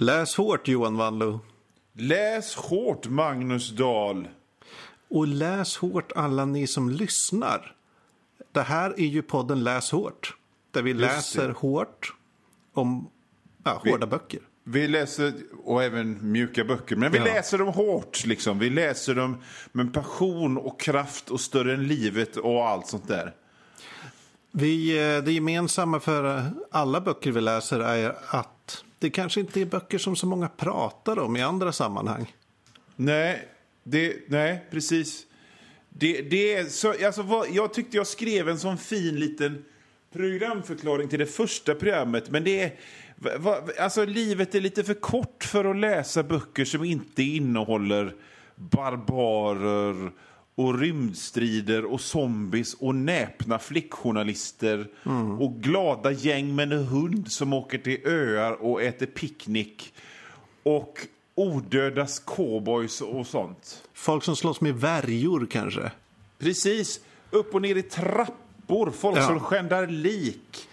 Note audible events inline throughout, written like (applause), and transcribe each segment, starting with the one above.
Läs hårt Johan Wanlo. Läs hårt Magnus Dahl. Och läs hårt alla ni som lyssnar. Det här är ju podden Läs hårt. Där vi Just läser det. hårt om ja, hårda böcker. Vi läser, och även mjuka böcker, men vi Ja. läser dem hårt. Liksom. Vi läser dem med passion och kraft och större än livet och allt sånt där. Vi, eh, det gemensamma för alla böcker vi läser är att det kanske inte är böcker som så många pratar om i andra sammanhang. Nej, det, nej precis. Det, det är så, alltså, vad, jag tyckte jag skrev en sån fin liten programförklaring till det första programmet. Men det är, va, va, alltså, livet är lite för kort för att läsa böcker som inte innehåller barbarer och rymdstrider och zombies och näpna flickjournalister och glada gäng med en hund som åker till öar och äter picknick och odödas cowboys och sånt. Folk som slåss med värjor kanske. Precis. Upp och ner i trappor. Folk Ja. som skändar lik.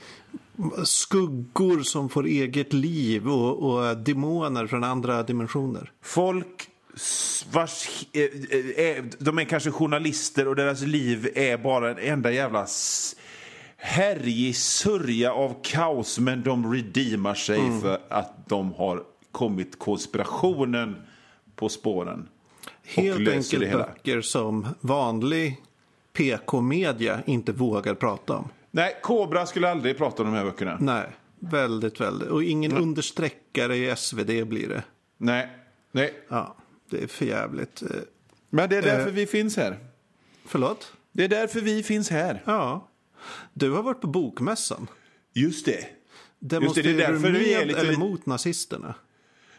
Skuggor som får eget liv och, och demoner från andra dimensioner. Folk vars... eh, eh, eh, De är kanske journalister och deras liv är bara en enda jävla härjig sörja av kaos men de redeemar sig Mm. för att de har kommit konspirationen på spåren. Helt enkelt böcker som vanlig PK-media inte vågar prata om. Nej, Kobra skulle aldrig prata om de här böckerna. Nej, väldigt, väldigt. Och ingen understreckare i SvD blir det. Nej, nej. Ja, det är för jävligt. Eh, Men det är därför Eh. vi finns här. Förlåt? Det är därför vi finns här. Ja. Du har varit på Bokmässan. Just det. Demonstrerade det är därför du vi är med lite- eller mot nazisterna?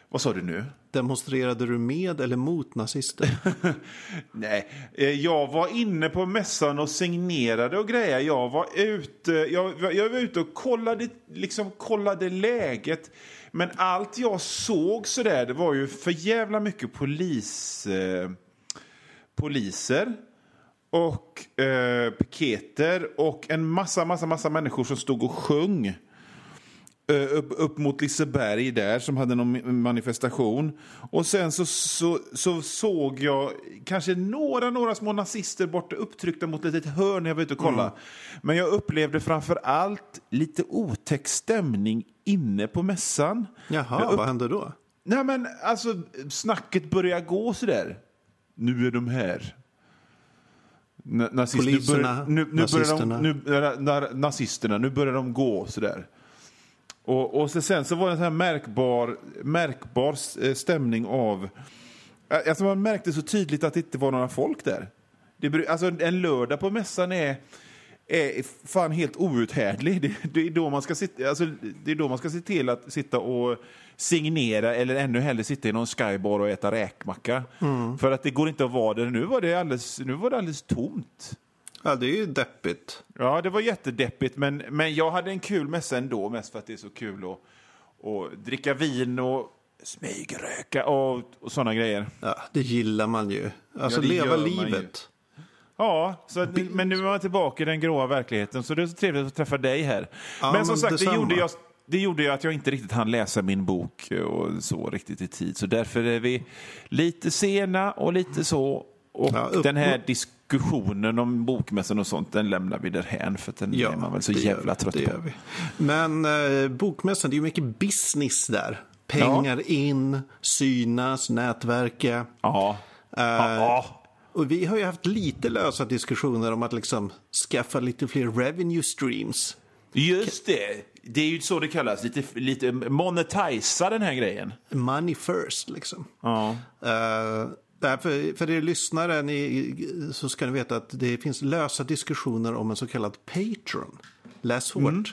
Vad sa du nu? Demonstrerade du med eller mot nazister? (laughs) Nej, eh, jag var inne på mässan och signerade och grejer. Jag var ute, jag, jag var ute och kollade, liksom kollade läget. Men allt jag såg så där, det var ju för jävla mycket polis, eh, poliser och eh, piketer och en massa, massa, massa människor som stod och sjöng. Eh, upp, upp mot Liseberg där som hade någon manifestation. Och sen så, så, så såg jag kanske några, några små nazister borta upptryckta mot ett litet hörn när jag var ute och kollade. Men jag upplevde framför allt lite otäck stämning inne på mässan. Jaha, upp- vad hände då? Nej men alltså snacket börjar gå sådär. Nu är de här. Na- Nazist, Poliserna, nu börjar, nu, nu nazisterna. Börjar de, nu, na, na, nazisterna, nu börjar de gå sådär. Och, och så, sen så var det en sån här märkbar, märkbar eh, stämning av... Alltså man märkte så tydligt att det inte var några folk där. Det, alltså en lördag på mässan är, är fan helt outhärdlig. Det, det, är då man ska sitta, alltså, det är då man ska se till att sitta och signera eller ännu hellre sitta i någon skybar och äta räkmacka. För att det går inte att vara där. Nu var det alldeles, nu var det alldeles tomt. Ja, det är ju deppigt. Ja, det var jättedeppigt, men, men jag hade en kul mässa ändå, mest för att det är så kul att, att dricka vin och smygröka och, och sådana grejer. Ja, det gillar man ju. Alltså Ja, leva livet. Ja, så att, men nu är man tillbaka i den gråa verkligheten, så det är så trevligt att träffa dig här. Ja, men som men sagt, det gjorde, jag, det gjorde ju att jag inte riktigt hann läsa min bok och så riktigt i tid, så därför är vi lite sena och lite så. Och Ja, upp- den här diskussionen om bokmässan och sånt, den lämnar vi därhän, för den är man väl så jävla vi, trött på. Men eh, bokmässan, det är ju mycket business där. Pengar in, synas, nätverka. Ja. Eh, ja. Och vi har ju haft lite lösa diskussioner om att liksom skaffa lite fler revenue streams. Just det. Det är ju så det kallas. Lite, lite monetisa den här grejen. Money first liksom. Ja. Uh, för, för er lyssnare ni, så ska ni veta att det finns lösa diskussioner om en så kallad Patreon. Läs hårt. Mm.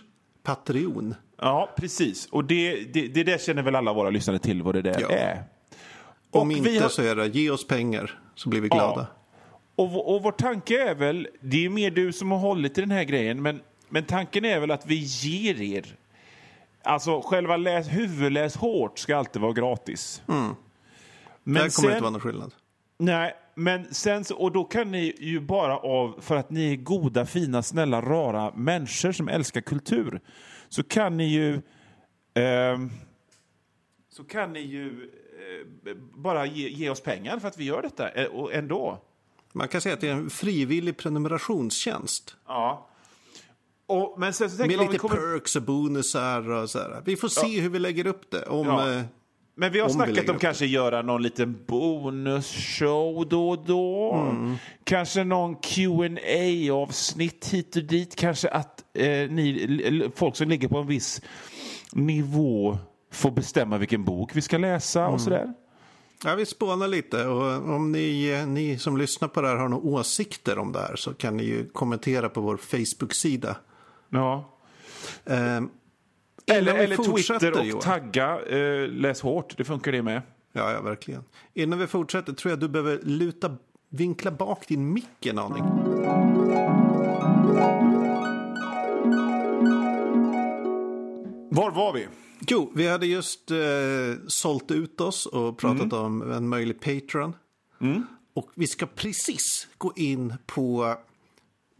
Patreon. Ja, precis. Och det, det, det där känner väl alla våra lyssnare till vad det där Ja. är. Om Och vi inte har- så är det ge oss pengar så blir vi glada. Och, vår- och vår tanke är väl, det är mer du som har hållit i den här grejen, men, men tanken är väl att vi ger er, alltså själva läs, huvudläs hårt ska alltid vara gratis. Men Där kommer sen- det inte vara någon skillnad. Nej, men sen så, och då kan ni ju bara av, för att ni är goda, fina, snälla, rara människor som älskar kultur, så kan ni ju ehm, så kan ni ju eh, bara ge, ge oss pengar för att vi gör detta eh, och ändå. Man kan säga att det är en frivillig prenumerationstjänst. Ja. Och, men sen så tänker Med jag, lite kommer, perks och bonusar och så här. Vi får se hur vi lägger upp det. Om, Ja. eh, men vi har om snackat om kanske göra någon liten bonusshow då och då. Mm. Kanske någon qa avsnitt hit och dit. Kanske att eh, ni, folk som ligger på en viss nivå får bestämma vilken bok vi ska läsa Mm. och sådär. Ja, vi spånar lite. Och om ni, eh, ni som lyssnar på det här har några åsikter om det här så kan ni ju kommentera på vår Facebook-sida. Ja. Eh, Eller, eller Twitter och Johan. tagga eh, Läs hårt, det funkar det med. Ja, ja, verkligen. Innan vi fortsätter tror jag du behöver luta, vinkla bak din mick en aning. Var var vi? Jo, vi hade just eh, sålt ut oss och pratat om en möjlig Patreon. Och vi ska precis gå in på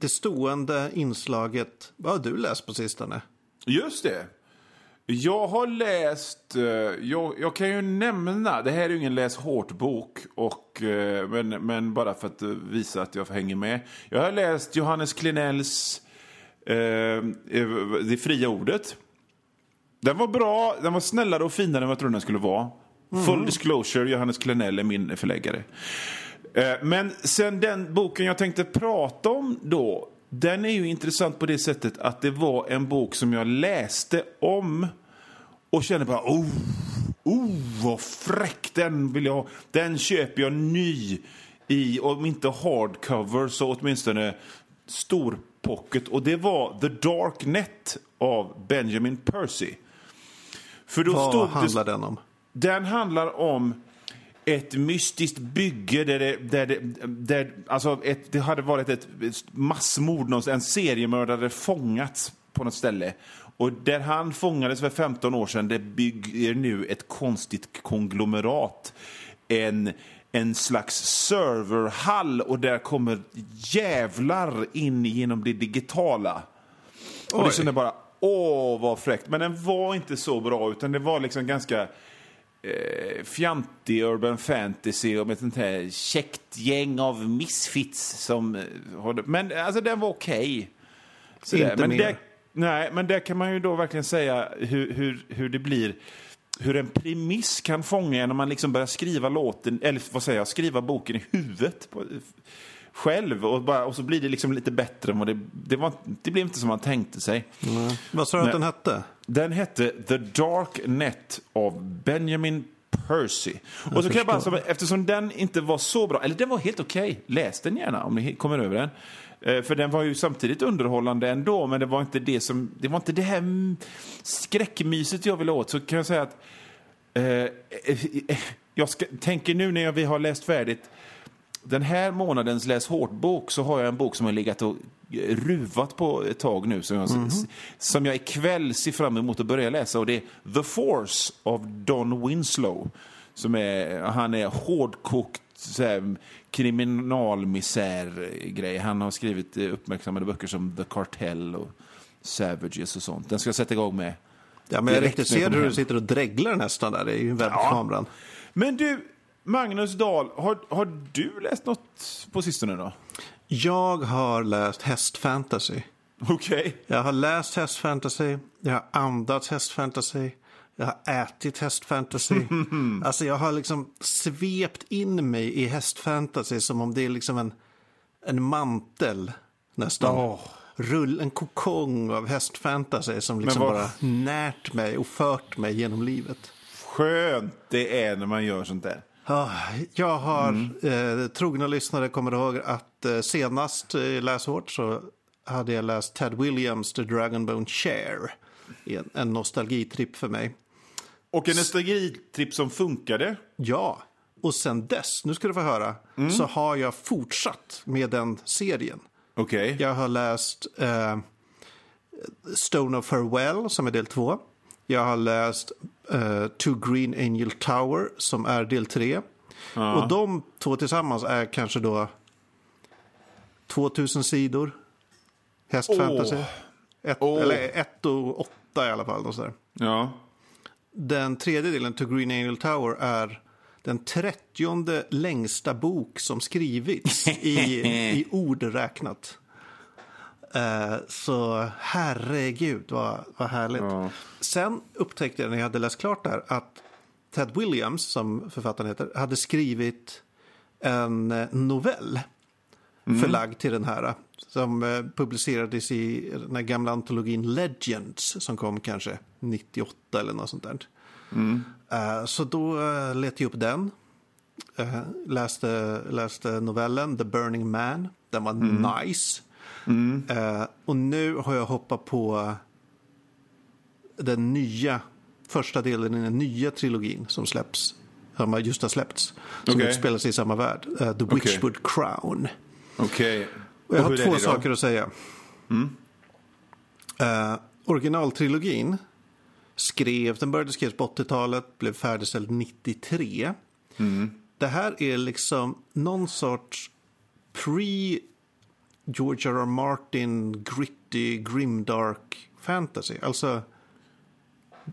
det stående inslaget. Vad har du läst på sistone? Just det. Jag har läst, eh, jag, jag kan ju nämna, det här är ju ingen läs hårt-bok, och, eh, men, men bara för att visa att jag hänger med. Jag har läst Johannes Klenells eh, eh, Det fria ordet. Den var bra, den var snällare och finare än vad jag trodde den skulle vara. Full disclosure, Johannes Klenell är min förläggare. Eh, Men sen den boken jag tänkte prata om då, den är ju intressant på det sättet att det var en bok som jag läste om och kände bara oh, oh vad fräck, den vill jag ha. Den köper jag ny i, om inte hardcover så åtminstone stor pocket. Och det var The Dark Net av Benjamin Percy. För då Vad stod det- handlar den om? den handlar om ett mystiskt bygge där det, där det, där, alltså ett, det hade varit ett massmord, en seriemördare fångats på något ställe. Och där han fångades för 15 år sedan, det bygger nu ett konstigt konglomerat. En, en slags serverhall och där kommer jävlar in genom det digitala. Och det Oj. kände bara, åh vad fräckt. Men den var inte så bra, utan det var liksom ganska eh, fjantig urban fantasy om ett sånt här käckt gäng av misfits som... eh, Men alltså den var okej. Sådär. Inte men mer. det, Nej, men där kan man ju då verkligen säga hur, hur, hur det blir hur en premiss kan fånga en när man liksom börjar skriva låten, eller vad säger jag, skriva boken i huvudet på, själv och, bara, och så blir det liksom lite bättre än vad det, det, var, det blev inte som man tänkte sig. Vad sa du att den hette? Den hette The Dark Net av Benjamin Percy. Och så kan jag bara, eftersom den inte var så bra, eller den var helt okej, läs den gärna om ni kommer över den. Eh, För den var ju samtidigt underhållande ändå, men det var inte det som, det var inte det här mm, skräckmyset jag ville åt. Så kan jag säga att eh, eh, eh, jag ska, tänker nu när vi har läst färdigt den här månadens Läs hårt-bok så har jag en bok som har legat och ruvat på ett tag nu som jag, som jag ikväll ser fram emot att börja läsa och det är The Force av Don Winslow. Som är, han är hårdkokt så här, kriminalmisär-grej. Han har skrivit eh, uppmärksammade böcker som The Cartel och Savages och sånt. Den ska jag sätta igång med. Ja, men jag riktigt ser hur du sitter och dreglar nästan där. En webbkameran. Men du, Magnus Dahl, har, har du läst något på sistone då? Jag har läst hästfantasy. Okej. Jag har läst hästfantasy, jag har andats hästfantasy, jag har ätit hästfantasy. (laughs) alltså jag har liksom svept in mig i hästfantasy som om det är liksom en, en mantel nästan. Åh. Rull, en kokong av hästfantasy som liksom vad- bara närt mig och fört mig genom livet. Skönt det är när man gör sånt där. Jag har, eh, trogna lyssnare kommer ihåg att eh, senast i Läs hårt så hade jag läst Ted Williams The Dragonbone Chair. En, en nostalgitripp för mig. Och en nostalgitripp som funkade. Ja, och sen dess, nu ska du få höra, så har jag fortsatt med den serien. Okej. Jag har läst eh, Stone of Farewell som är del två. Jag har läst eh, To Green Angel Tower som är del tre. Och de två tillsammans är kanske då 2000 sidor. Hästfantasy. Åh. Ett, Åh. Eller ett och åtta i alla fall. Och så där. Ja. Den tredje delen, To Green Angel Tower, är den trettionde längsta bok som skrivits i, i (laughs) ord räknat. Eh, så herregud vad, vad härligt. Ja. Sen upptäckte jag när jag hade läst klart där att Ted Williams, som författaren heter, hade skrivit en eh, novell förlagd till den här. Som eh, publicerades i den gamla antologin Legends som kom kanske 98 eller något sånt där. Eh, så då uh, letade jag upp den. Eh, läste, läste novellen The Burning Man. Den var nice. Eh, och nu har jag hoppat på den nya, första delen i den nya trilogin som släpps. Som just har släppts. Som Okej. utspelar sig i samma värld. Eh, The Witchwood Crown. Okej. Och jag har två saker att säga. Eh, originaltrilogin skrev, den började skrivas på 80-talet, blev färdigställd 93. Det här är liksom någon sorts pre George R. R. Martin gritty, grimdark fantasy. Alltså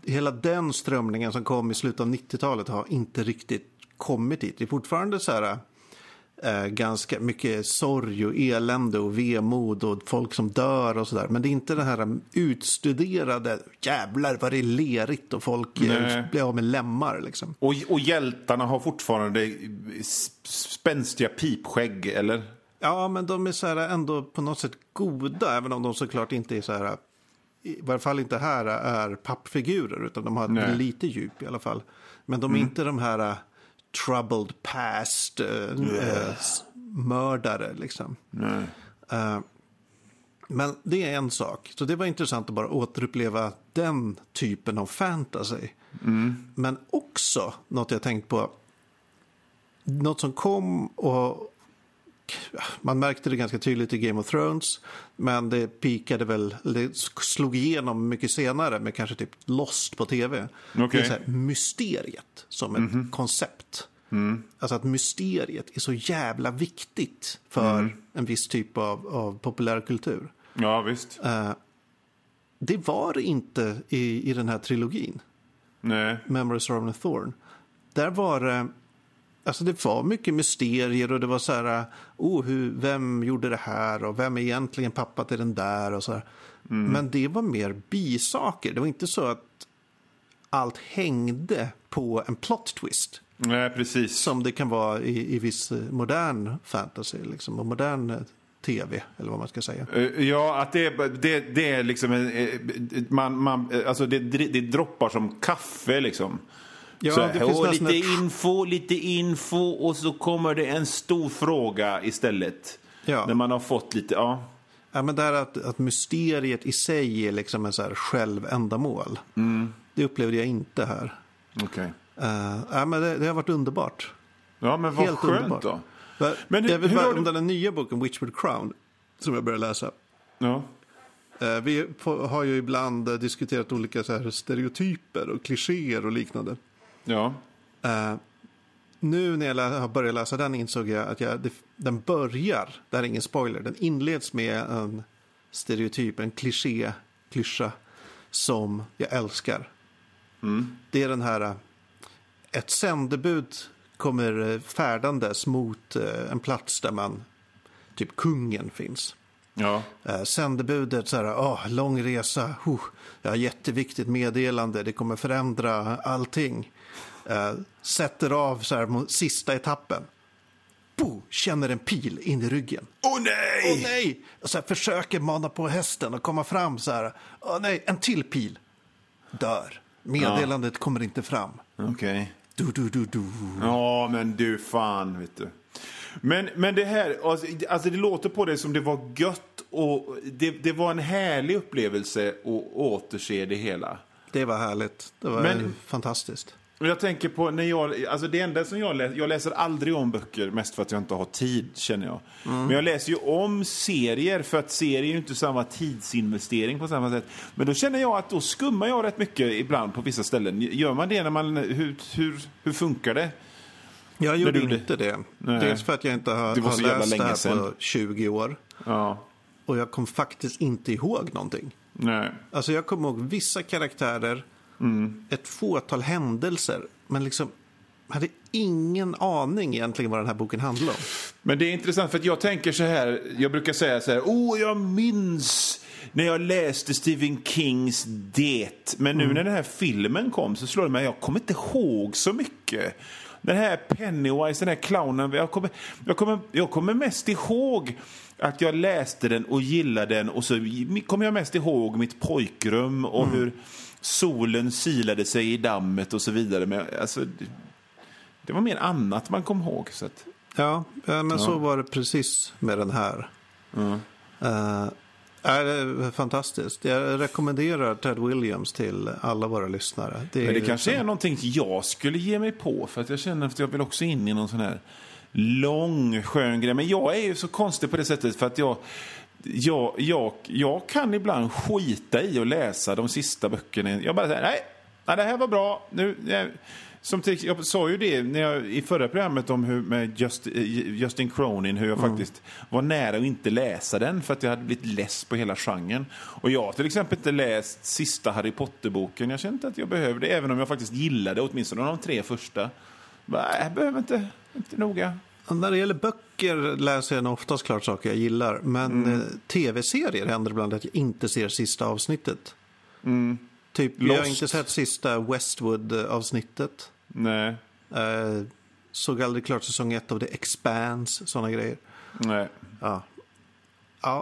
hela den strömningen som kom i slutet av 90-talet har inte riktigt kommit hit. Det är fortfarande så här eh, ganska mycket sorg och elände och vemod och folk som dör och sådär. Men det är inte det här utstuderade, jävlar vad det är lerigt och folk eh, Nej. blir av med lemmar liksom. Och, och hjältarna har fortfarande spänstiga pipskägg, eller? Ja, men de är så här ändå på något sätt goda, även om de såklart inte är så här, i varje fall inte här är pappfigurer, utan de har Nej. Mm. lite djup i alla fall. Men de är inte de här troubled past uh, uh, s- mördare liksom. Nej. Eh, men det är en sak. Så det var intressant att bara återuppleva den typen av fantasy. Men också något jag tänkt på. Något som kom och man märkte det ganska tydligt i Game of Thrones. Men det pikade väl, det slog igenom mycket senare med kanske typ Lost på tv. Det Okej. är mysteriet som ett koncept. Alltså att mysteriet är så jävla viktigt för en viss typ av, av populärkultur. Ja, visst. Det var det inte i, i den här trilogin, Nej. Memories of Thorn. Där var det, alltså det var mycket mysterier och det var så här, oh, hur, vem gjorde det här och vem är egentligen pappa till den där och så här. Men det var mer bisaker. Det var inte så att allt hängde på en plot twist. Nej, precis. Som det kan vara i, i viss eh, modern fantasy, liksom, och modern eh, tv, eller vad man ska säga. Eh, Ja, att det, är- det, det är liksom en, man, man, alltså det, det droppar som kaffe liksom. Ja, så, det finns och lite ett- info, lite info och så kommer det en stor fråga istället. Ja. När man har fått lite, ja. Ja, men det här att, att mysteriet i sig är liksom en så här självändamål. Det upplevde jag inte här. Okej. Uh, ja, men det, det har varit underbart. Ja, men vad Helt skönt underbart. då. Men, hur- jag vill bara, du- om den nya boken, Witchwood Crown, som jag börjar läsa. Ja. Eh, vi har ju ibland eh, diskuterat olika så här stereotyper och klichéer och liknande. Ja. Eh, nu när jag börjat läsa den insåg jag att jag, det, den börjar, det här är ingen spoiler, den inleds med en stereotyp, en kliché, klyscha som jag älskar. Det är den här, eh, ett sändebud kommer färdandes mot eh, en plats där man, typ kungen finns. Ja. Eh, Sändebudet, så här, åh, lång resa, huh, jag har jätteviktigt meddelande, det kommer förändra allting. Eh, sätter av så här mot sista etappen. Bo, känner en pil in i ryggen. Åh nej! Åh nej! Och så här, försöker mana på hästen och komma fram så här. Åh nej, en till pil. Dör. Meddelandet kommer inte fram. Okej. Du, du, du, du. Ja, men du fan, vet du. Men, men det här, alltså, alltså det låter på det som det var gött och det, det var en härlig upplevelse att återse det hela. Det var härligt. Det var Men- fantastiskt. Jag tänker på när jag, alltså det enda som jag läser, jag läser aldrig om böcker mest för att jag inte har tid känner jag. Men jag läser ju om serier för att serier är ju inte samma tidsinvestering på samma sätt. Men då känner jag att då skummar jag rätt mycket ibland på vissa ställen. Gör man det när man, hur, hur, hur funkar det? Jag gjorde du inte det. Nej. Dels för att jag inte har, Det har läst det länge här sedan. på 20 år. Ja, Och jag kom faktiskt inte ihåg någonting. nej. Alltså jag kommer ihåg vissa karaktärer ett fåtal händelser. Men liksom hade ingen aning egentligen vad den här boken handlade om. Men det är intressant för att jag tänker så här, jag brukar säga så här, åh jag minns när jag läste Stephen Kings Det. Men nu när den här filmen kom så slår det mig, jag kommer inte ihåg så mycket. Den här Pennywise, den här clownen, jag kommer, jag kommer, jag kommer mest ihåg att jag läste den och gillade den och så kommer jag mest ihåg mitt pojkrum och hur solen silade sig i dammet och så vidare. Men alltså, det, var mer annat man kom ihåg. Så att, Ja, eh, men så var det precis med den här. Är det är fantastiskt. Jag rekommenderar Ted Williams till alla våra lyssnare. Det, men det kanske liksom- är någonting jag skulle ge mig på. För att jag känner att jag vill också in i någon sån här lång skön grej. Men jag är ju så konstig på det sättet för att jag jag, jag, jag kan ibland skita i att läsa de sista böckerna. Jag bara säger nej, nej det här var bra. Nu, jag, som till, jag sa ju det när jag, i förra programmet om hur, med Just, eh, Justin Cronin, hur jag faktiskt var nära att inte läsa den för att jag hade blivit less på hela genren. Och jag har till exempel inte läst sista Harry Potter-boken. Jag kände inte att jag behövde, även om jag faktiskt gillade åtminstone de tre första. Bara, jag behöver inte, inte noga. När det gäller böcker läser jag nog oftast klart saker jag gillar. Men eh, tv-serier händer ibland att jag inte ser sista avsnittet. Typ, jag har inte sett sista Westwood-avsnittet. Nej, Eh, såg aldrig klart säsong ett av The Expanse, sådana grejer. nej. Ja.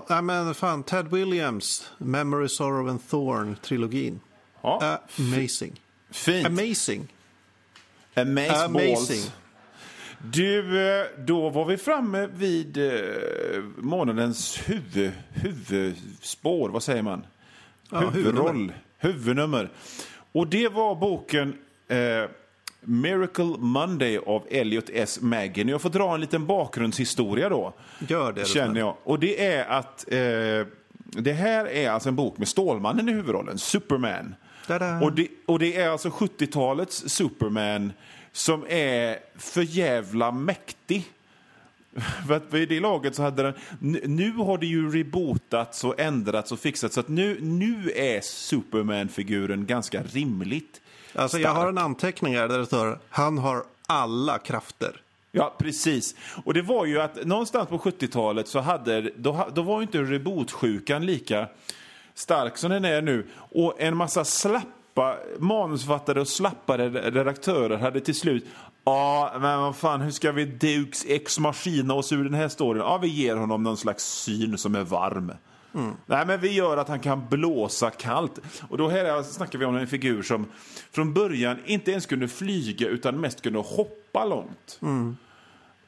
Ja, men fan, Ted Williams, Memory, Sorrow and Thorn-trilogin. Ja, Amazing. fint. Amazing. Amaze Amazing. balls. Du, eh, då var vi framme vid eh, månadens huvud, huvudspår. Vad säger man? Ja, Huvudroll. huvudnummer. Huvudnummer. Och det var boken eh, Miracle Monday av Elliot S. Maggin. Jag får dra en liten bakgrundshistoria då. Gör det. Känner jag. Och det är att eh, det här är alltså en bok med Stålmannen i huvudrollen, Superman. Och det, och det är alltså 70-talets Superman som är för jävla mäktig. (laughs) För att vid det laget så hade den... Nu har det ju rebootats och ändrats och fixats så att nu, nu är Superman-figuren ganska rimligt Alltså, jag har en anteckning här där det står han har alla krafter. Ja, precis. Och det var ju att någonstans på 70-talet så hade, då, då var ju inte rebootsjukan lika stark som den är nu. Och en massa slappa manusfattare och slappare redaktörer hade till slut Ja, men vad fan, hur ska vi Dukes ex machina oss ur den här storyn? Ja, vi ger honom någon slags syn som är varm. Nej, men vi gör att han kan blåsa kallt. Och då här snackar vi om en figur som från början inte ens kunde flyga utan mest kunde hoppa långt.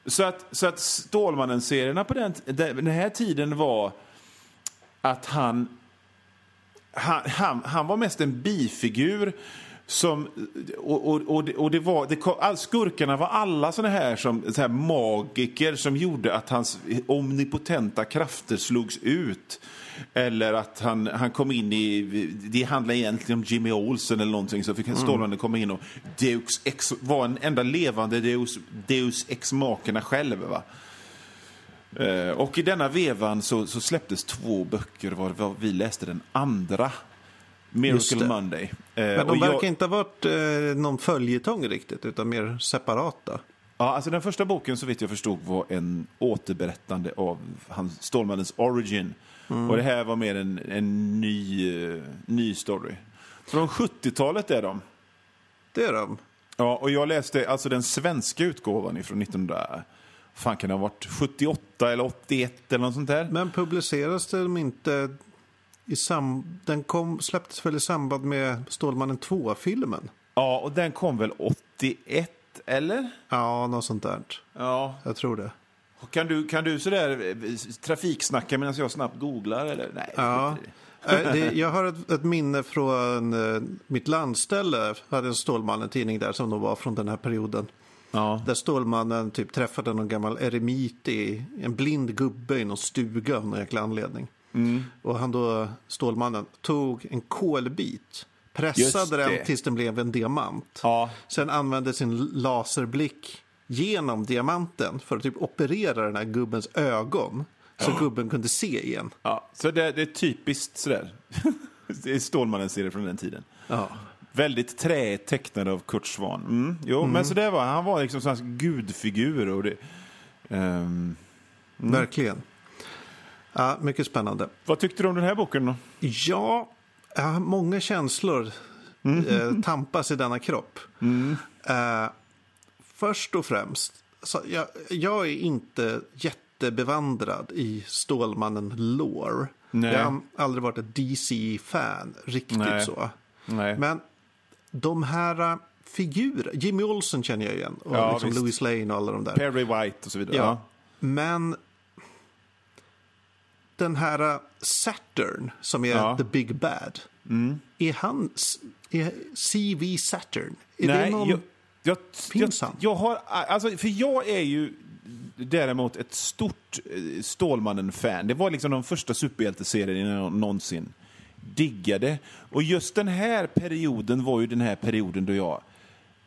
Så att, så att Stålmannen-serierna på den, den här tiden var att han, han, han, han var mest en bifigur som, och, och, och, det- och det var, det, kom- all, skurkarna var alla såna här, som, så här magiker som gjorde att hans omnipotenta krafter slogs ut. Eller att han, han kom in i, det handlar egentligen om Jimmy Olsen eller någonting, så fick Stålmannen komma in och Deus ex, var en enda levande Deus, Deus ex makerna själv. Va? Eh, och i denna vevan så, så släpptes två böcker, var, var vi läste den andra. Miracle. Monday. Eh, Men de jag- verkar inte ha varit eh, någon följetong riktigt, utan mer separata. Ja, alltså den första boken så vitt jag förstod var en återberättande av hans, Stålmannens origin. Och det här var mer en, en ny, eh, ny story. Från 70-talet är de. Det är de. Ja, och jag läste alltså den svenska utgåvan ifrån 1900... Fan kan det ha varit 78 eller 81 eller något sånt där? Men publiceras de inte i sam... Den kom, släpptes väl i samband med Stålmannen 2-filmen? Ja, och den kom väl 81 eller? Ja, något sånt där. Ja. Jag tror det. Kan du, kan du sådär eh, trafiksnacka medan jag snabbt googlar eller? Nej, Ja. det. Eh, det, jag har ett, ett minne från eh, mitt landställe. Jag hade en Stålmannen-tidning där som då var från den här perioden. Ja. Där Stålmannen typ träffade någon gammal eremit i en blind gubbe i någon stuga av någon jäkla anledning. Och han då, Stålmannen, tog en kolbit, pressade den tills den blev en diamant. Ja. Sen använde sin laserblick genom diamanten för att typ operera den här gubbens ögon. Så gubben kunde se igen. Ja, så det, det är typiskt sådär. (laughs) det är Stålmannen-serie från den tiden. Ja. Väldigt träigt tecknad av Kurt Swan. Mm, jo, men så det var han. var liksom en gudfigur. Och det, ehm, Verkligen. Ja, mycket spännande. vad tyckte du om den här boken då? Ja, har många känslor eh, tampas i denna kropp. Eh, först och främst, så jag, jag är inte jättebevandrad i Stålmannen-lore. Jag har aldrig varit ett DC-fan, riktigt Nej. så. Nej. Men de här uh, figurerna, Jimmy Olsen känner jag igen. Och Ja, liksom. Louis Lane och alla de där. Perry White och så vidare. Ja. Men den här uh, Saturn som är Ja. Mm. the big bad. Är han är CV Saturn? Är det Nej, någon... jag, jag, Finns jag, han? jag har, alltså, för jag är ju däremot ett stort eh, Stålmannen-fan. Det var liksom de första superhjälteserierna jag någonsin diggade. Och just den här perioden var ju den här perioden då jag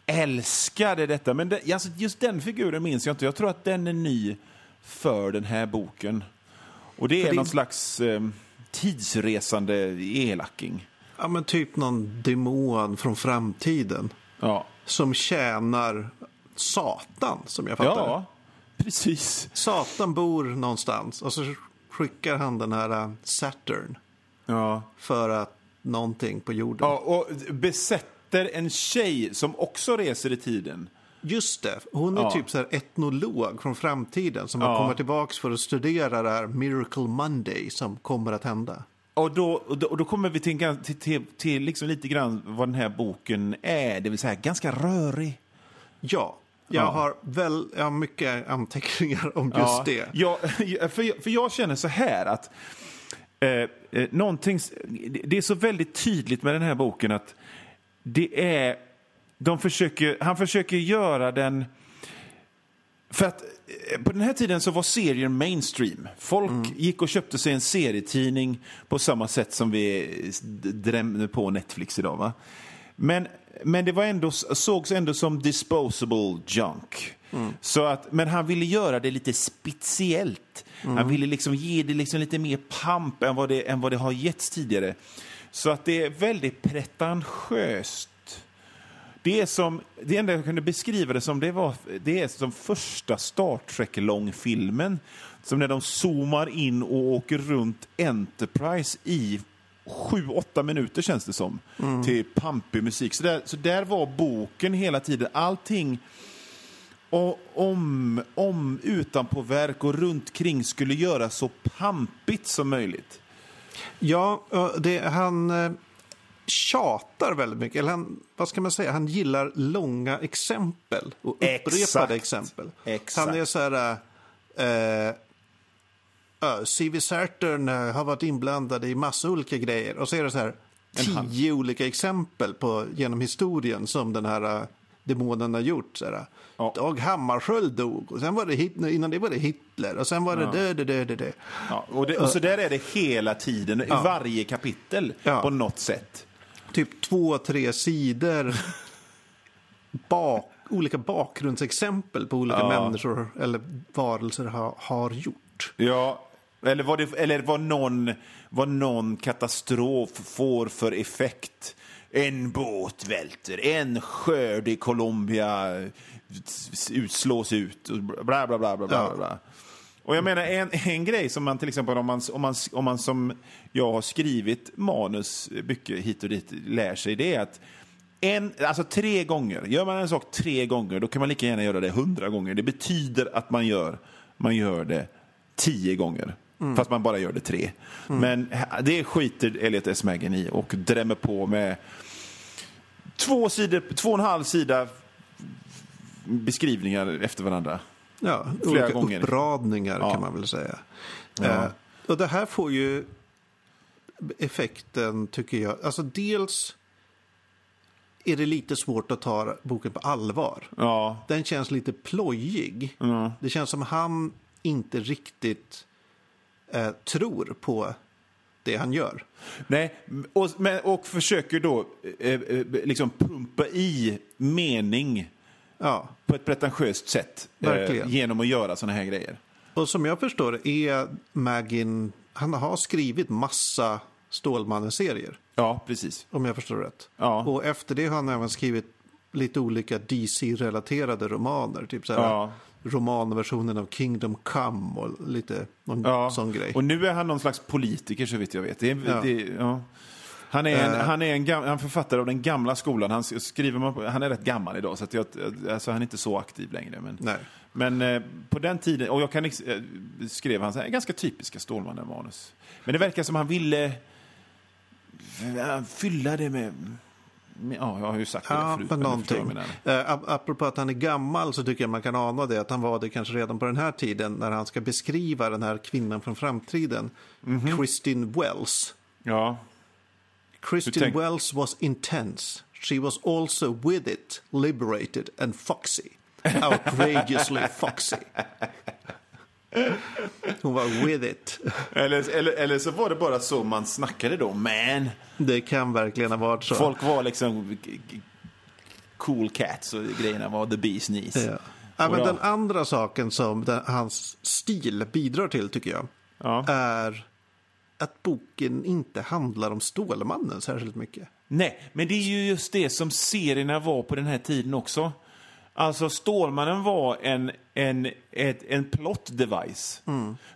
älskade detta. Men det, alltså, just den figuren minns jag inte. Jag tror att den är ny för den här boken. Och det är För det- någon slags eh, tidsresande elaking. Ja, men typ någon demon från framtiden. Ja, Som tjänar Satan, som jag fattar ja precis. Satan bor någonstans och så skickar han den här uh, Saturn Ja. för att någonting på jorden. Ja, och besätter en tjej som också reser i tiden. Just det, hon är Ja. typ så här etnolog från framtiden som Ja. kommer tillbaka för att studera det här Miracle Monday som kommer att hända. Och då, och då, och då kommer vi till, till, till, till liksom lite grann vad den här boken är, det vill säga ganska rörig. Ja, jag, Ja. Har, väl, jag har mycket anteckningar om just det. Ja, (laughs) för, jag- för jag känner så här att eh, eh, det är så väldigt tydligt med den här boken att det är, de försöker, han försöker göra den för att eh, på den här tiden så var serier mainstream. Folk gick och köpte sig en serietidning på samma sätt som vi d- drämmer på Netflix idag. Va? Men, men det var ändå, sågs ändå som disposable junk. Så att, men han ville göra det lite speciellt. Han ville liksom ge det liksom lite mer pamp än vad, det, än vad det har getts tidigare. Så att det är väldigt pretentiöst. Det är som, det enda jag kunde beskriva det som, det, var, det är som första Star Trek-långfilmen. Som när de zoomar in och åker runt Enterprise i sju, åtta minuter känns det som. Till pampig musik. Så där, så där var boken hela tiden. Allting och om, om utanpåverk och runt kring skulle göra så pampigt som möjligt. Ja, det, han eh, tjatar väldigt mycket. Eller han, vad ska man säga? Han gillar långa exempel och upprepade Exakt. exempel. Exakt. Han är så här... Eh, uh, C.V. Saturn eh, har varit inblandad i massa olika grejer. Och så är det så här tio olika exempel på, genom historien som den här eh, demonen har gjort. Så här, Ja. Dag Hammarskjöld dog och sen var det Hit- innan det var det Hitler och sen var det det, det, det, det, det. Ja, och, det, och så där är det hela tiden, i varje kapitel Ja. på något sätt. Typ två, tre sidor (laughs) bak, olika bakgrundsexempel på olika Ja. människor eller varelser har, har gjort. Ja, eller vad, det, eller vad, någon, vad någon katastrof får för effekt. En båt välter, en skörd i Colombia utslås ut, bla bla bla. bla, bla, Ja. Och jag menar en, en grej som man till exempel om man, om, man, om man som jag har skrivit manus mycket hit och dit lär sig det är att en, alltså tre gånger, gör man en sak tre gånger då kan man lika gärna göra det hundra gånger. Det betyder att man gör, man gör det tio gånger. Fast man bara gör det tre. Men det skiter Elliot S. Maggen i och drämmer på med två, sidor, två och en halv sida beskrivningar efter varandra. Ja, Flera olika gånger. uppradningar Ja. kan man väl säga. Ja. Eh, och det här får ju effekten, tycker jag. Alltså dels är det lite svårt att ta boken på allvar. Ja, Den känns lite plojig. Ja. Det känns som han inte riktigt eh, tror på det han gör. Nej, och, men, och försöker då eh, eh, liksom pumpa i mening Ja. på ett pretentiöst sätt eh, genom att göra såna här grejer. Och som jag förstår det är Magin, han har skrivit massa Stålmannen-serier, Ja, precis. om jag förstår rätt. Ja. Och efter det har han även skrivit lite olika DC-relaterade romaner. Typ så här, Ja. romanversionen av Kingdom Come och lite någon Ja. sån grej. Och nu är han någon slags politiker så vitt jag vet. Det Ja. det, ja. Han är en, Eh. han är en gam, han författare av den gamla skolan. Han, skriver man, han är rätt gammal idag, så att jag, alltså han är inte så aktiv längre. Men, Nej. men eh, på den tiden, och jag kan, eh, skrev han så här, ganska typiska Stålmannen-manus. Men det verkar som han ville eh, fylla det med... ja, jag har ju sagt det Ja, förut. men någonting. Eh, ap- apropå att han är gammal så tycker jag man kan ana det. Att han var det kanske redan på den här tiden när han ska beskriva den här kvinnan från framtiden. Mhm. Christine Wells. Ja, Tänk- Wells was intense. She was also with it, liberated and foxy. Outrageously (laughs) foxy. Hon var with it. eller, eller, eller så var det bara så man snackade då, man. Det kan verkligen ha varit så. Folk var liksom cool cats och grejerna var the bees knees. Ja. Ja, men den andra saken som den, hans stil bidrar till tycker jag Ja. är att boken inte handlar om Stålmannen särskilt mycket. Nej, men det är ju just det som serierna var på den här tiden också. Alltså Stålmannen var en, en, ett, en plot device.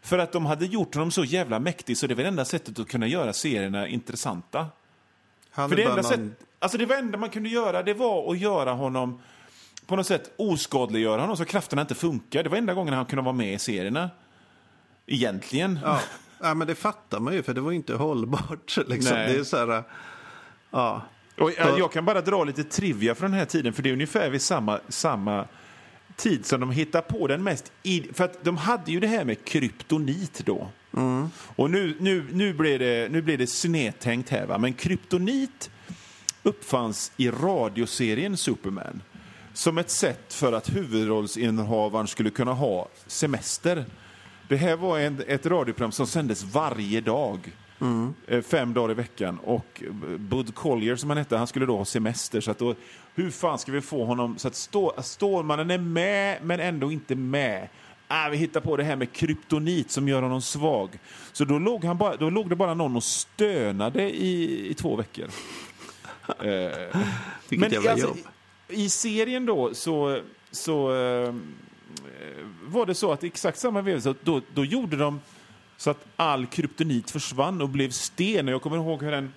För att de hade gjort honom så jävla mäktig så det var det enda sättet att kunna göra serierna intressanta. Han För det enda, någon... sätt, alltså det var enda man kunde göra det var att göra honom på något sätt oskadliggöra honom så krafterna inte funkar. Det var enda gången han kunde vara med i serierna. Egentligen. Ja. (laughs) ja, men det fattar man ju för det var inte hållbart. (laughs) Liksom. Nej. Det är så här... Ja. Och jag, kan bara dra lite trivia från den här tiden, för det är ungefär vid samma, samma tid som de hittar på den mest... För att de hade ju det här med kryptonit då. Och nu, nu, nu, blir det, nu blir det snedtänkt här, va? men kryptonit uppfanns i radioserien Superman som ett sätt för att huvudrollsinnehavaren skulle kunna ha semester. Det här var en, ett radioprogram som sändes varje dag. Eh, Fem dagar i veckan. Och eh, Bud Collier, som han hette, han skulle då ha semester. Så att då, hur fan ska vi få honom så att Stå, Stålmannen är med, men ändå inte med? Ah, vi hittar på det här med kryptonit som gör honom svag. Så då låg, han bara, då låg det bara någon och stönade i, i två veckor. (laughs) Eh, Vilket jävla alltså, jobb. I serien då så, så eh, var det så att exakt samma veva så då, då gjorde de så att all kryptonit försvann och blev sten. Och jag kommer ihåg hur en,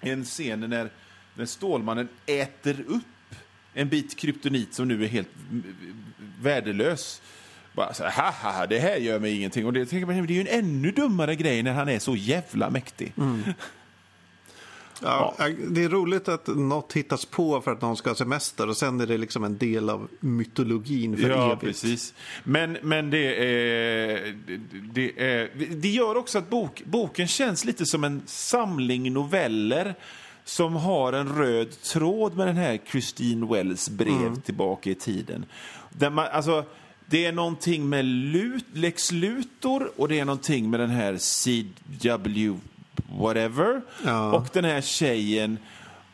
en scen när, när Stålmannen äter upp en bit kryptonit som nu är helt värdelös. Bara så här, haha, det här gör mig ingenting. Och det, tänker man, det är ju en ännu dummare grej när han är så jävla mäktig. Mm. Ja, Det är roligt att något hittas på för att någon ska ha semester och sen är det liksom en del av mytologin för Ja, evigt. precis. Men, men det, är, det, är, det gör också att bok, boken känns lite som en samling noveller som har en röd tråd med den här Christine Wells brev tillbaka i tiden. Där man, alltså, det är någonting med Lut, Lex Luthor och det är någonting med den här CW whatever Ja. och den här tjejen.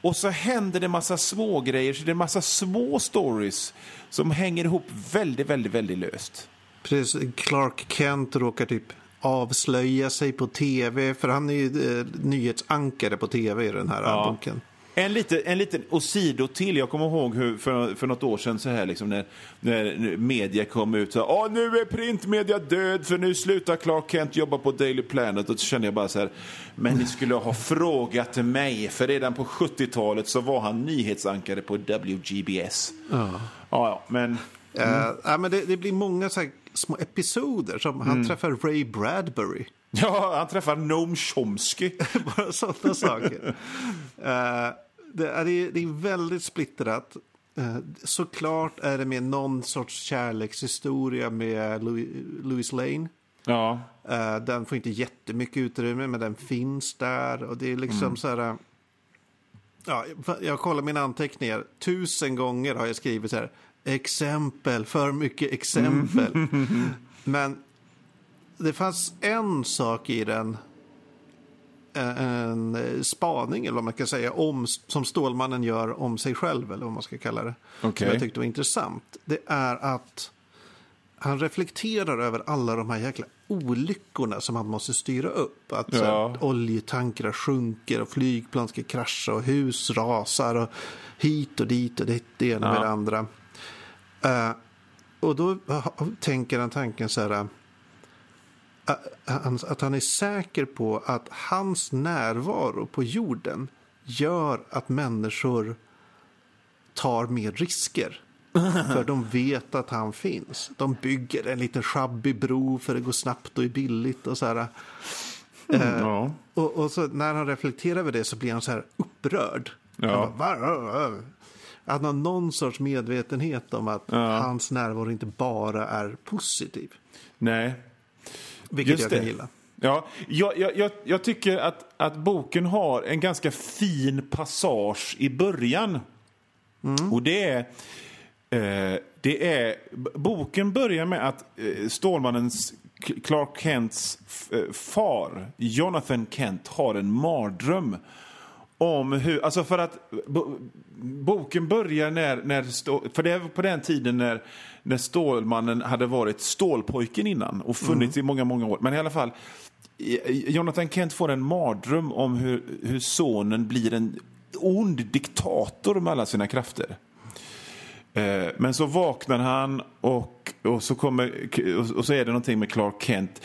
Och så händer det massa små grejer, så det är massa små stories som hänger ihop väldigt, väldigt, väldigt löst. Precis, Clark Kent råkar typ avslöja sig på tv, för han är ju eh, nyhetsankare på tv i den här Ja. boken. En, lite, en liten osido till. Jag kommer ihåg hur för, för något år sedan så här liksom när, när media kom ut så här, Åh, nu är printmedia död för nu slutar Clark Kent jobba på Daily Planet. Och så kände jag bara så här, men ni skulle ha frågat mig för redan på 70-talet så var han nyhetsankare på WGBS. Ja, ja, men Eh, ja, men det, det blir många så här små episoder som Mm. han träffar Ray Bradbury. ja, han träffar Noam Chomsky. (laughs) Bara sådana saker. (laughs) Eh, det, är, det är väldigt splittrat. Uh, såklart är det med någon sorts kärlekshistoria med Louis, Louis Lane. Ja, Eh, den får inte jättemycket utrymme, men den finns där. Och det är liksom så här... eh, Ja, jag kollar mina anteckningar. Tusen gånger har jag skrivit så här. Exempel, för mycket exempel. (laughs) Men det fanns en sak i den. Eh, En eh, spaning, eller vad man kan säga, om, som Stålmannen gör om sig själv, eller vad man ska kalla det. Som Okej. jag tyckte var intressant. Det är att han reflekterar över alla de här jäkla olyckorna som han måste styra upp. Att Ja. här, oljetankrar sjunker och flygplan ska krascha och hus rasar och hit och dit och det, det ena med Ja. det andra. Eh, och då ha- tänker han tanken så här. Att han är säker på att hans närvaro på jorden gör att människor tar mer risker. (laughs) För de vet att han finns. De bygger en liten sjabbig bro för det går snabbt och är billigt och så här. Eh, Ja. och, och så när han reflekterar över det så blir han så här upprörd. Ja. Han bara, han har någon sorts medvetenhet om att Ja. hans närvaro inte bara är positiv. Nej. Vilket Just jag kan det. gilla. Ja, jag, jag, jag, tycker att, att boken har en ganska fin passage i början. Och det är, eh, det är... Boken börjar med att eh, Stålmannens Clark Kents eh, far, Jonathan Kent, har en mardröm om hur... Alltså för att bo, boken börjar när... när för det är på den tiden när, när Stålmannen hade varit Stålpojken innan och funnits i många, många år. Men i alla fall, Jonathan Kent får en mardröm om hur, hur sonen blir en ond diktator med alla sina krafter. Eh, Men så vaknar han och, och, så kommer, och, och så är det någonting med Clark Kent.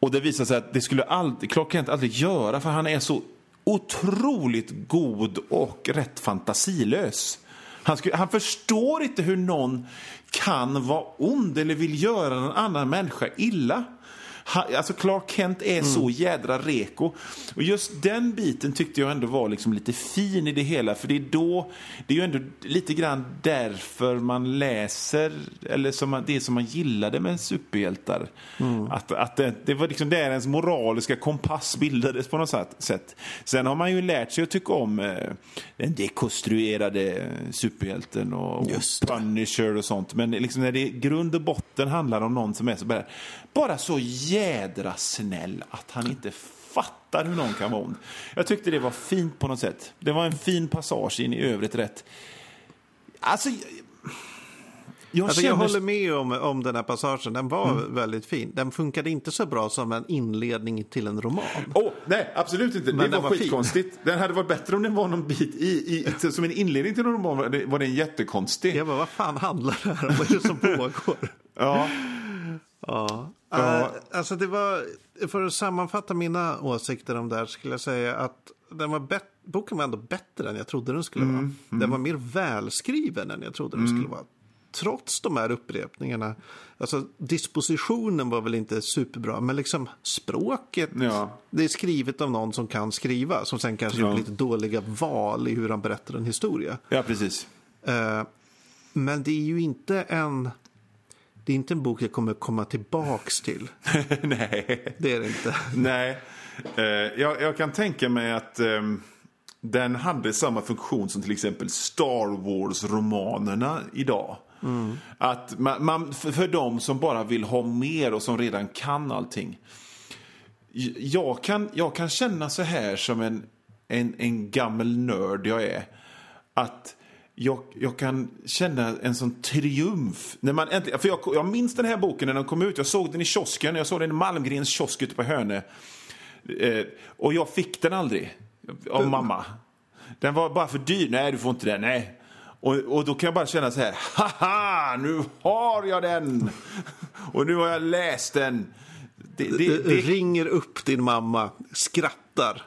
Och det visar sig att det skulle aldrig, Clark Kent aldrig göra för han är så otroligt god och rätt fantasilös. Han, skulle, han förstår inte hur någon kan vara ond eller vill göra någon annan människa illa. Alltså Clark Kent är så jädra reko. Och just den biten tyckte jag ändå var liksom lite fin i det hela. För det är då, det är ju ändå lite grann därför man läser, eller som man, det som man gillade med superhjältar. Att, att det, det var liksom där ens moraliska kompass bildades på något sätt-. Sen har man ju lärt sig att tycka om eh, den dekonstruerade superhjälten och, och. Punisher och sånt. Men liksom när det i grund och botten handlar om någon som är så bara, bara så jädra snäll att han inte fattar hur någon kan vara ond. Jag tyckte det var fint på något sätt. Det var en fin passage in i övrigt rätt. Alltså, jag, jag Alltså, jag känner... håller med om, om den här passagen. Den var väldigt fin. Den funkade inte så bra som en inledning till en roman. Oh, nej, absolut inte. Men det var, var fin. skitkonstigt. Den hade varit bättre om den var någon bit i, i som en inledning till en roman. Var den jättekonstig. Jag bara, vad fan handlar det här om? Vad är det som pågår? Ja. Ja. Ja. Eh, alltså det var, för att sammanfatta mina åsikter om det här skulle jag säga att den var bet- boken var ändå bättre än jag trodde den skulle vara. Den var mer välskriven än jag trodde den skulle vara. Trots de här upprepningarna. Alltså dispositionen var väl inte superbra, men liksom språket. Ja. Det är skrivet av någon som kan skriva, som sen kanske Ja. gjort lite dåliga val i hur han berättar en historia. ja, precis. Eh, men det är ju inte en... Det är inte en bok jag kommer komma tillbaks till. (laughs) nej. Det är det inte. Nej, eh, jag, jag kan tänka mig att ehm, den hade samma funktion som till exempel Star Wars-romanerna idag. Att man, man, för, de som bara vill ha mer och som redan kan allting. Jag kan, jag kan känna så här som en, en, en gammal nörd jag är. Att jag, jag kan känna en sån triumf. När man äntligen, för jag, jag minns den här boken när den kom ut. Jag såg den i kiosken. Jag såg den i Malmgrens kiosk ute på Hönö. Eh, och jag fick den aldrig av mamma. Den var bara för dyr. Nej, du får inte den. Nej. Och, och då kan jag bara känna så här. Haha, nu har jag den! Och nu har jag läst den. Det, det, Det, det, ringer upp din mamma, skrattar.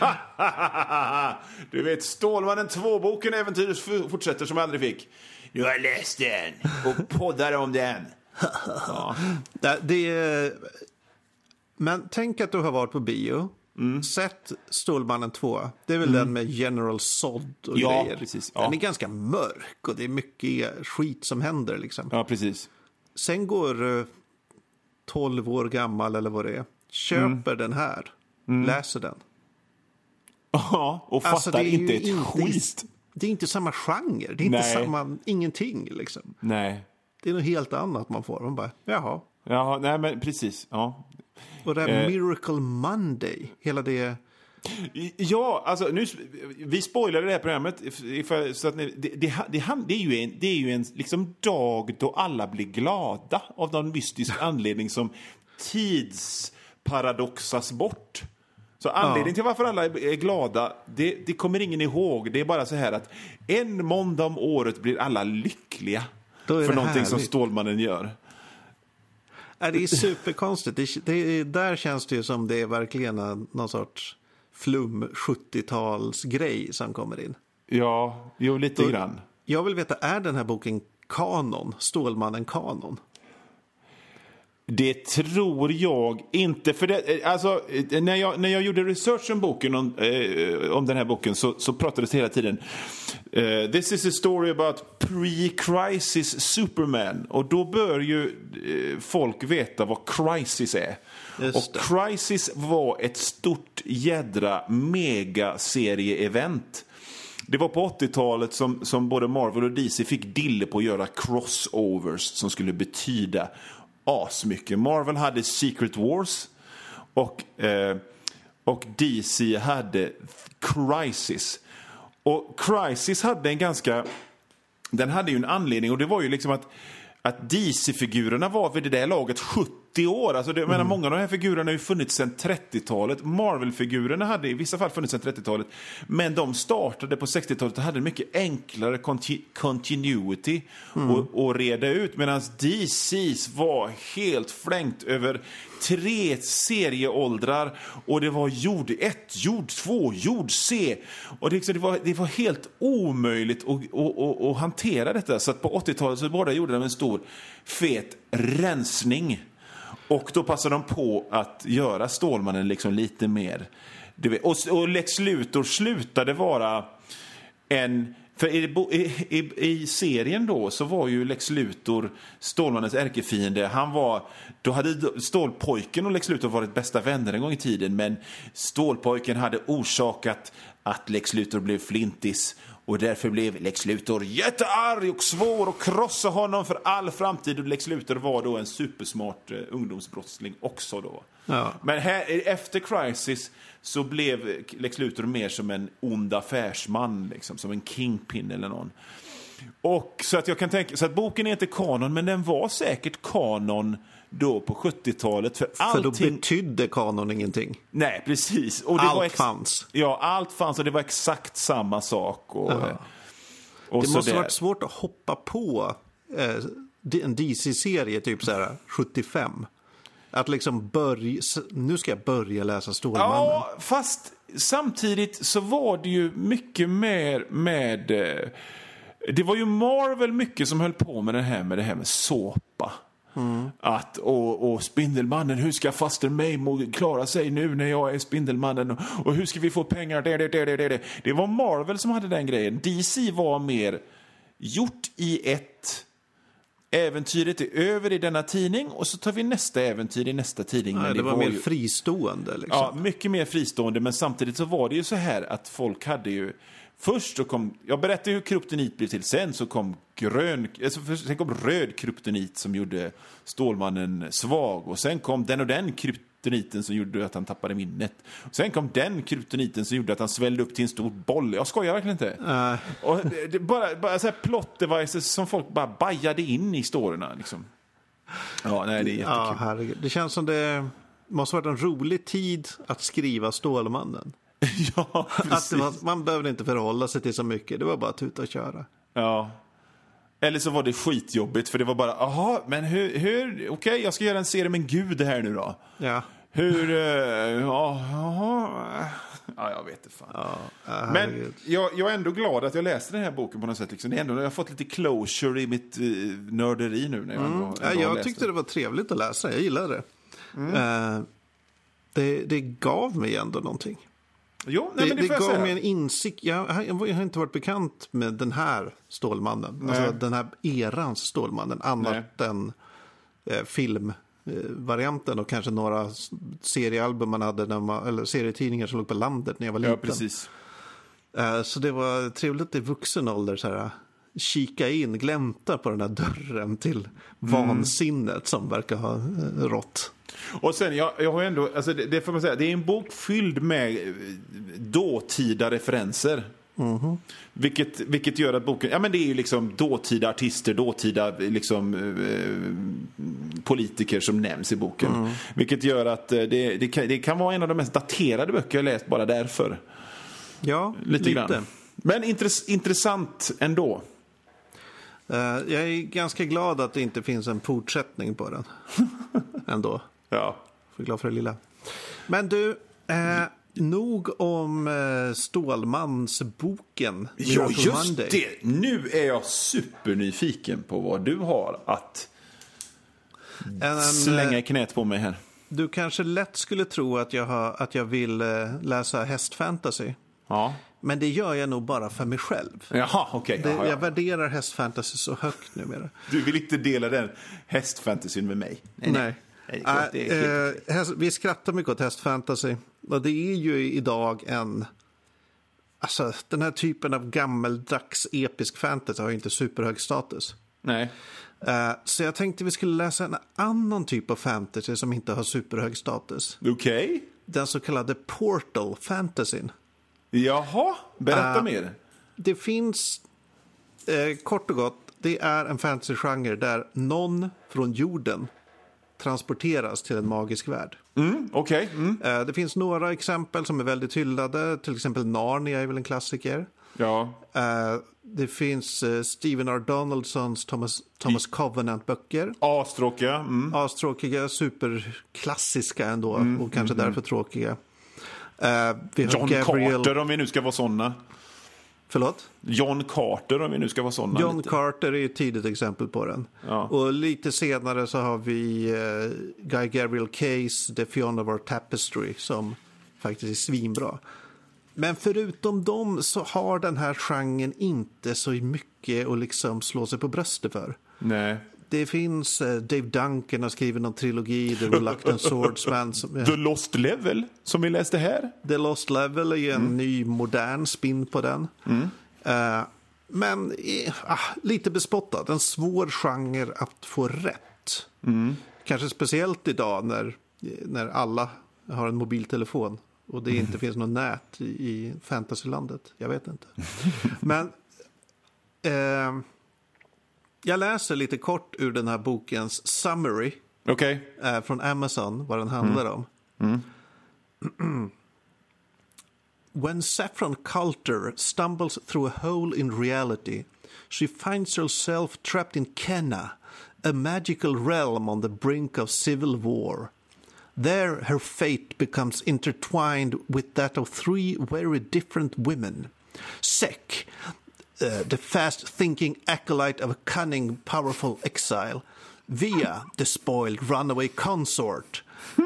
(laughs) du vet, Stålmannen 2-boken Äventyret fortsätter som jag aldrig fick. Nu har jag läst den och poddar om den. (laughs) Ja. Det, det är... Men tänk att du har varit på bio. Sett Stålmannen 2. Det är väl den med General Zod och Ja, grejer. precis. Den Ja. är ganska mörk och det är mycket skit som händer. Liksom. ja, precis. Sen går eh, 12 år gammal eller vad det är. Köper den här. Läser den. Ja, och Alltså, fattar ju inte ett inte- skit. Det är inte samma genre. Det är inte Nej. samma, ingenting liksom. Nej. Det är något helt annat man får. Man bara, jaha. Ja, nej men precis. Ja. Och det här Eh. Miracle Monday, hela det Ja, alltså nu, vi spoilade det här programmet. För, så att ni, det, det, det, det, är ju en, det är ju en liksom dag då alla blir glada av någon mystisk anledning som tidsparadoxas bort. Så anledningen till varför alla är glada, det, det kommer ingen ihåg. Det är bara så här att en måndag om året blir alla lyckliga för någonting härligt. som Stålmannen gör. Ja, det är superkonstigt. Det, det, där känns det ju som det är verkligen någon sorts flum 70-talsgrej som kommer in. Ja, jo lite Då, grann. Jag vill veta, är den här boken kanon? Stålmannen kanon? Det tror jag inte. För det, alltså, när, jag, när jag gjorde research om, boken, om, eh, om den här boken så, så pratades det hela tiden uh, This is a story about pre-crisis Superman. Och då bör ju eh, folk veta vad crisis är. och crisis var ett stort jädra megaserieevent. Det var på 80-talet som, som både Marvel och DC fick dille på att göra crossovers som skulle betyda asmycket. Marvel hade Secret Wars och, eh, och DC hade Crisis. Och Crisis hade en ganska... Den hade ju en anledning och det var ju liksom att, att DC-figurerna var vid det där laget 70 80 år. Alltså det, mm. menar, många av de här figurerna har ju funnits sedan 30-talet. Marvel-figurerna hade i vissa fall funnits sedan 30-talet. Men de startade på 60-talet och hade en mycket enklare conti continuity mm. att reda ut. Medan DC's var helt flängt över tre serieåldrar och det var jord 1, jord 2, jord C. Och det, liksom, det, var, det var helt omöjligt att, att, att, att hantera detta. Så på 80-talet så bara gjorde de en stor fet rensning och då passar de på att göra Stålmannen liksom lite mer... Och, och Lex Luthor slutade vara en... För i, i, i, serien då så var ju Lex Luthor Stålmannens ärkefiende. Han var, då hade Stålpojken och Lex Luthor varit bästa vänner en gång i tiden men Stålpojken hade orsakat att Lex Luthor blev flintis och därför blev Lex Luthor jättearg och svår att krossa honom för all framtid. Och Lex Luthor var då en supersmart eh, ungdomsbrottsling också då. Ja. Men här, efter Crisis så blev Lex Luthor mer som en ond affärsman, liksom, som en kingpin eller någon. Och så att jag kan tänka, så att boken är inte kanon, men den var säkert kanon då på 70-talet. För, allting... för då betydde kanon ingenting. Nej, precis. Och allt ex... fanns. Ja, allt fanns och det var exakt samma sak. Och, och det måste ha varit svårt att hoppa på eh, en DC-serie typ så här 75. Att liksom börja, nu ska jag börja läsa Stålmannen. Ja, fast samtidigt så var det ju mycket mer med... Eh, det var ju Marvel mycket som höll på med det här med det här med såpa. Mm. Att, och, och Spindelmannen, hur ska faster Mamo klara sig nu när jag är Spindelmannen? Och, och hur ska vi få pengar? Det, det, det, det, det. det var Marvel som hade den grejen. DC var mer gjort i ett Äventyret är över i denna tidning och så tar vi nästa äventyr i nästa tidning. Nej, det, var, var mer ju... fristående. Liksom. Ja, mycket mer fristående. Men samtidigt så var det ju så här att folk hade ju Först så kom, jag berättade hur kryptonit blev till, sen så kom grön, alltså sen kom röd kryptonit som gjorde Stålmannen svag och sen kom den och den kryptoniten som gjorde att han tappade minnet. Och sen kom den kryptoniten som gjorde att han svällde upp till en stor boll. Jag skojar verkligen inte. Uh. Och det, bara bara så här plot devices som folk bara bajade in i storyna liksom. Ja, nej, det är jättekul. Ja, herregud. Det känns som det måste varit en rolig tid att skriva Stålmannen. (laughs) ja, precis. Att var, man behövde inte förhålla sig till så mycket, det var bara att tuta och köra. Ja. Eller så var det skitjobbigt för det var bara, jaha, men hur, hur okej, okay, jag ska göra en serie med en gud här nu då. Ja. Hur, uh, ja, jag vet inte fan. Ja, men jag, jag, är ändå glad att jag läste den här boken på något sätt. Liksom. Det är ändå, jag har fått lite closure i mitt uh, nörderi nu. När jag, mm. ändå, ändå ja, jag tyckte det. det var trevligt att läsa, jag gillade det. Mm. Uh, det, det gav mig ändå någonting. Jo, nej, det, det, det gav mig en insikt. Jag, jag, har inte varit bekant med den här Stålmannen. Alltså den här erans Stålmannen. Annat än eh, filmvarianten och kanske några seriealbum man hade, när man, eller serietidningar som låg på landet när jag var liten. Ja, precis. Eh, så det var trevligt i vuxen ålder så här, kika in, glänta på den här dörren till vansinnet som verkar ha eh, rått. Och sen, jag, jag har ändå, alltså det, det får man säga, det är en bok fylld med eh, dåtida referenser. Vilket, vilket gör att boken, ja men det är ju liksom dåtida artister, dåtida liksom eh, politiker som nämns i boken. Vilket gör att eh, det, det, kan, det kan vara en av de mest daterade böcker jag läst bara därför. Ja, Lite, grann. Men intress, intressant ändå. Eh, jag är ganska glad att det inte finns en fortsättning på den. (laughs) Ändå. Ja. För glad för det lilla. Men du, eh, nog om eh, Stålmansboken. Ja, just Monday. det. Nu är jag supernyfiken på vad du har att En, slänga eh, i knät på mig här. du kanske lätt skulle tro att jag, har, att jag vill eh, läsa hästfantasy. Ja. Men det gör jag nog bara för mig själv. Jaha. Det, jaha, ja. Jag värderar hästfantasy så högt numera. Du vill inte dela den hästfantasyn med mig? Nej. Nej. Nej, helt Eh, häst, vi skrattar mycket åt hästfantasy. Och det är ju idag en... Alltså, den här typen av gammeldags episk fantasy har ju inte superhög status. Nej. Eh, så jag tänkte vi skulle läsa en annan typ av fantasy som inte har superhög status. Okej. Den så kallade portal fantasyn. Jaha, berätta Ah. mer. Det finns, eh, kort och gott, det är en fantasygenre där någon från jorden transporteras till en magisk värld. Mm, Okej. Mm. Eh, Det finns några exempel som är väldigt hyllade. Till exempel Narnia är väl en klassiker. Ja. Eh, Det finns eh, Stephen R. Donaldsons Thomas, Thomas Covenant-böcker. Astråkiga. Mm. Astråkiga, superklassiska ändå och kanske därför tråkiga. Eh, John Gabriel... Carter om vi nu ska vara såna. Förlåt? John Carter om vi nu ska vara såna. John lite. Carter är ett tidigt exempel på den. Ja. Och lite senare så har vi eh, Guy Gabriel Case, The Fiona of Our Tapestry, som faktiskt är svinbra. Men förutom dem så har den här genren inte så mycket att liksom slå sig på bröstet för. Nej. Det finns, eh, Dave Duncan har skrivit någon trilogi, The Reluctant Swordsman. Som, The Lost Level, som vi läste här. The Lost Level är ju en ny modern spin på den. Eh, men eh, ah, lite bespottad. En svår genre att få rätt. Kanske speciellt idag när, när alla har en mobiltelefon och det inte finns något nät i, i fantasylandet. Jag vet inte. (laughs) Men eh, jag läser lite kort ur den här bokens summary Okej. eh, från Amazon, vad den handlar om. (clears throat) When Saffron Coulter stumbles through a hole in reality, she finds herself trapped in Kenna, a magical realm on the brink of civil war. There, her fate becomes intertwined with that of three very different women. Sek, uh, the fast thinking acolyte of a cunning, powerful exile. Via, the spoiled runaway consort.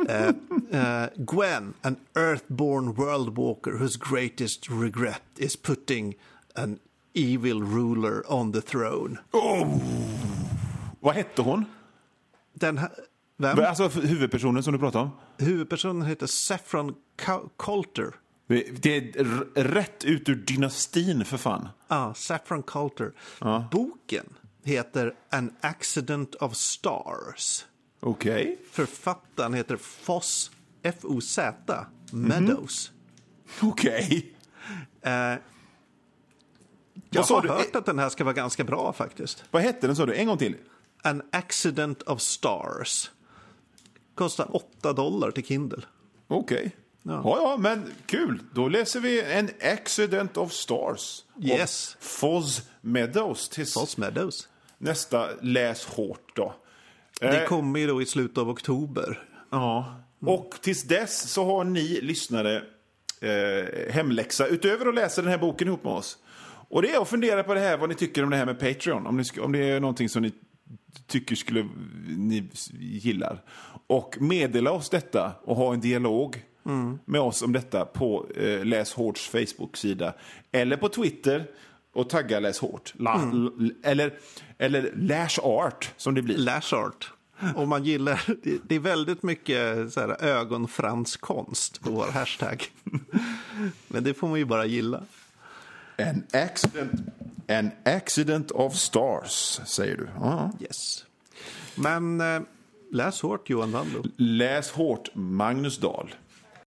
Uh, uh, Gwen, an earthborn world walker whose greatest regret is putting an evil ruler on the throne. Vad hette hon? Den vem? Alltså huvudpersonen som du pratade om. Huvudpersonen heter Saffron Coulter. Det är rätt ut ur dynastin för fan. Ja, Saffron Coulter. Boken heter An Accident of Stars. Okej. Författaren heter Foss, F-O-Z, Meadows. Okej. Eh, jag har du? hört att den här ska vara ganska bra faktiskt. Vad hette den sa du? En gång till. An Accident of Stars. Kostar 8 dollar till Kindle. Okej. Ja. Ja. ja, men kul. Då läser vi En Accident of Stars. av Yes. Foz Meadows. Tills Foss Meadows. nästa Läs hårt då. Det Eh, kommer ju då i slutet av oktober. Ja. Och tills dess så har ni lyssnare eh, hemläxa utöver att läsa den här boken ihop med oss. Och det är att fundera på det här, vad ni tycker om det här med Patreon. Om, ni, om det är någonting som ni tycker skulle ni gillar. Och meddela oss detta och ha en dialog med oss om detta på eh, Läs Hårts Facebook-sida. Eller på Twitter och tagga Läs Hårt. La, l- eller, eller Lash Art som det blir. Lash art. Om man gillar, det- är väldigt mycket så här ögonfranskonst på vår hashtag. Men det får man ju bara gilla. An accident, An accident of stars, säger du. Ja. Yes. Men eh, läs hårt Johan Wandlo. Läs hårt, Magnus Dahl.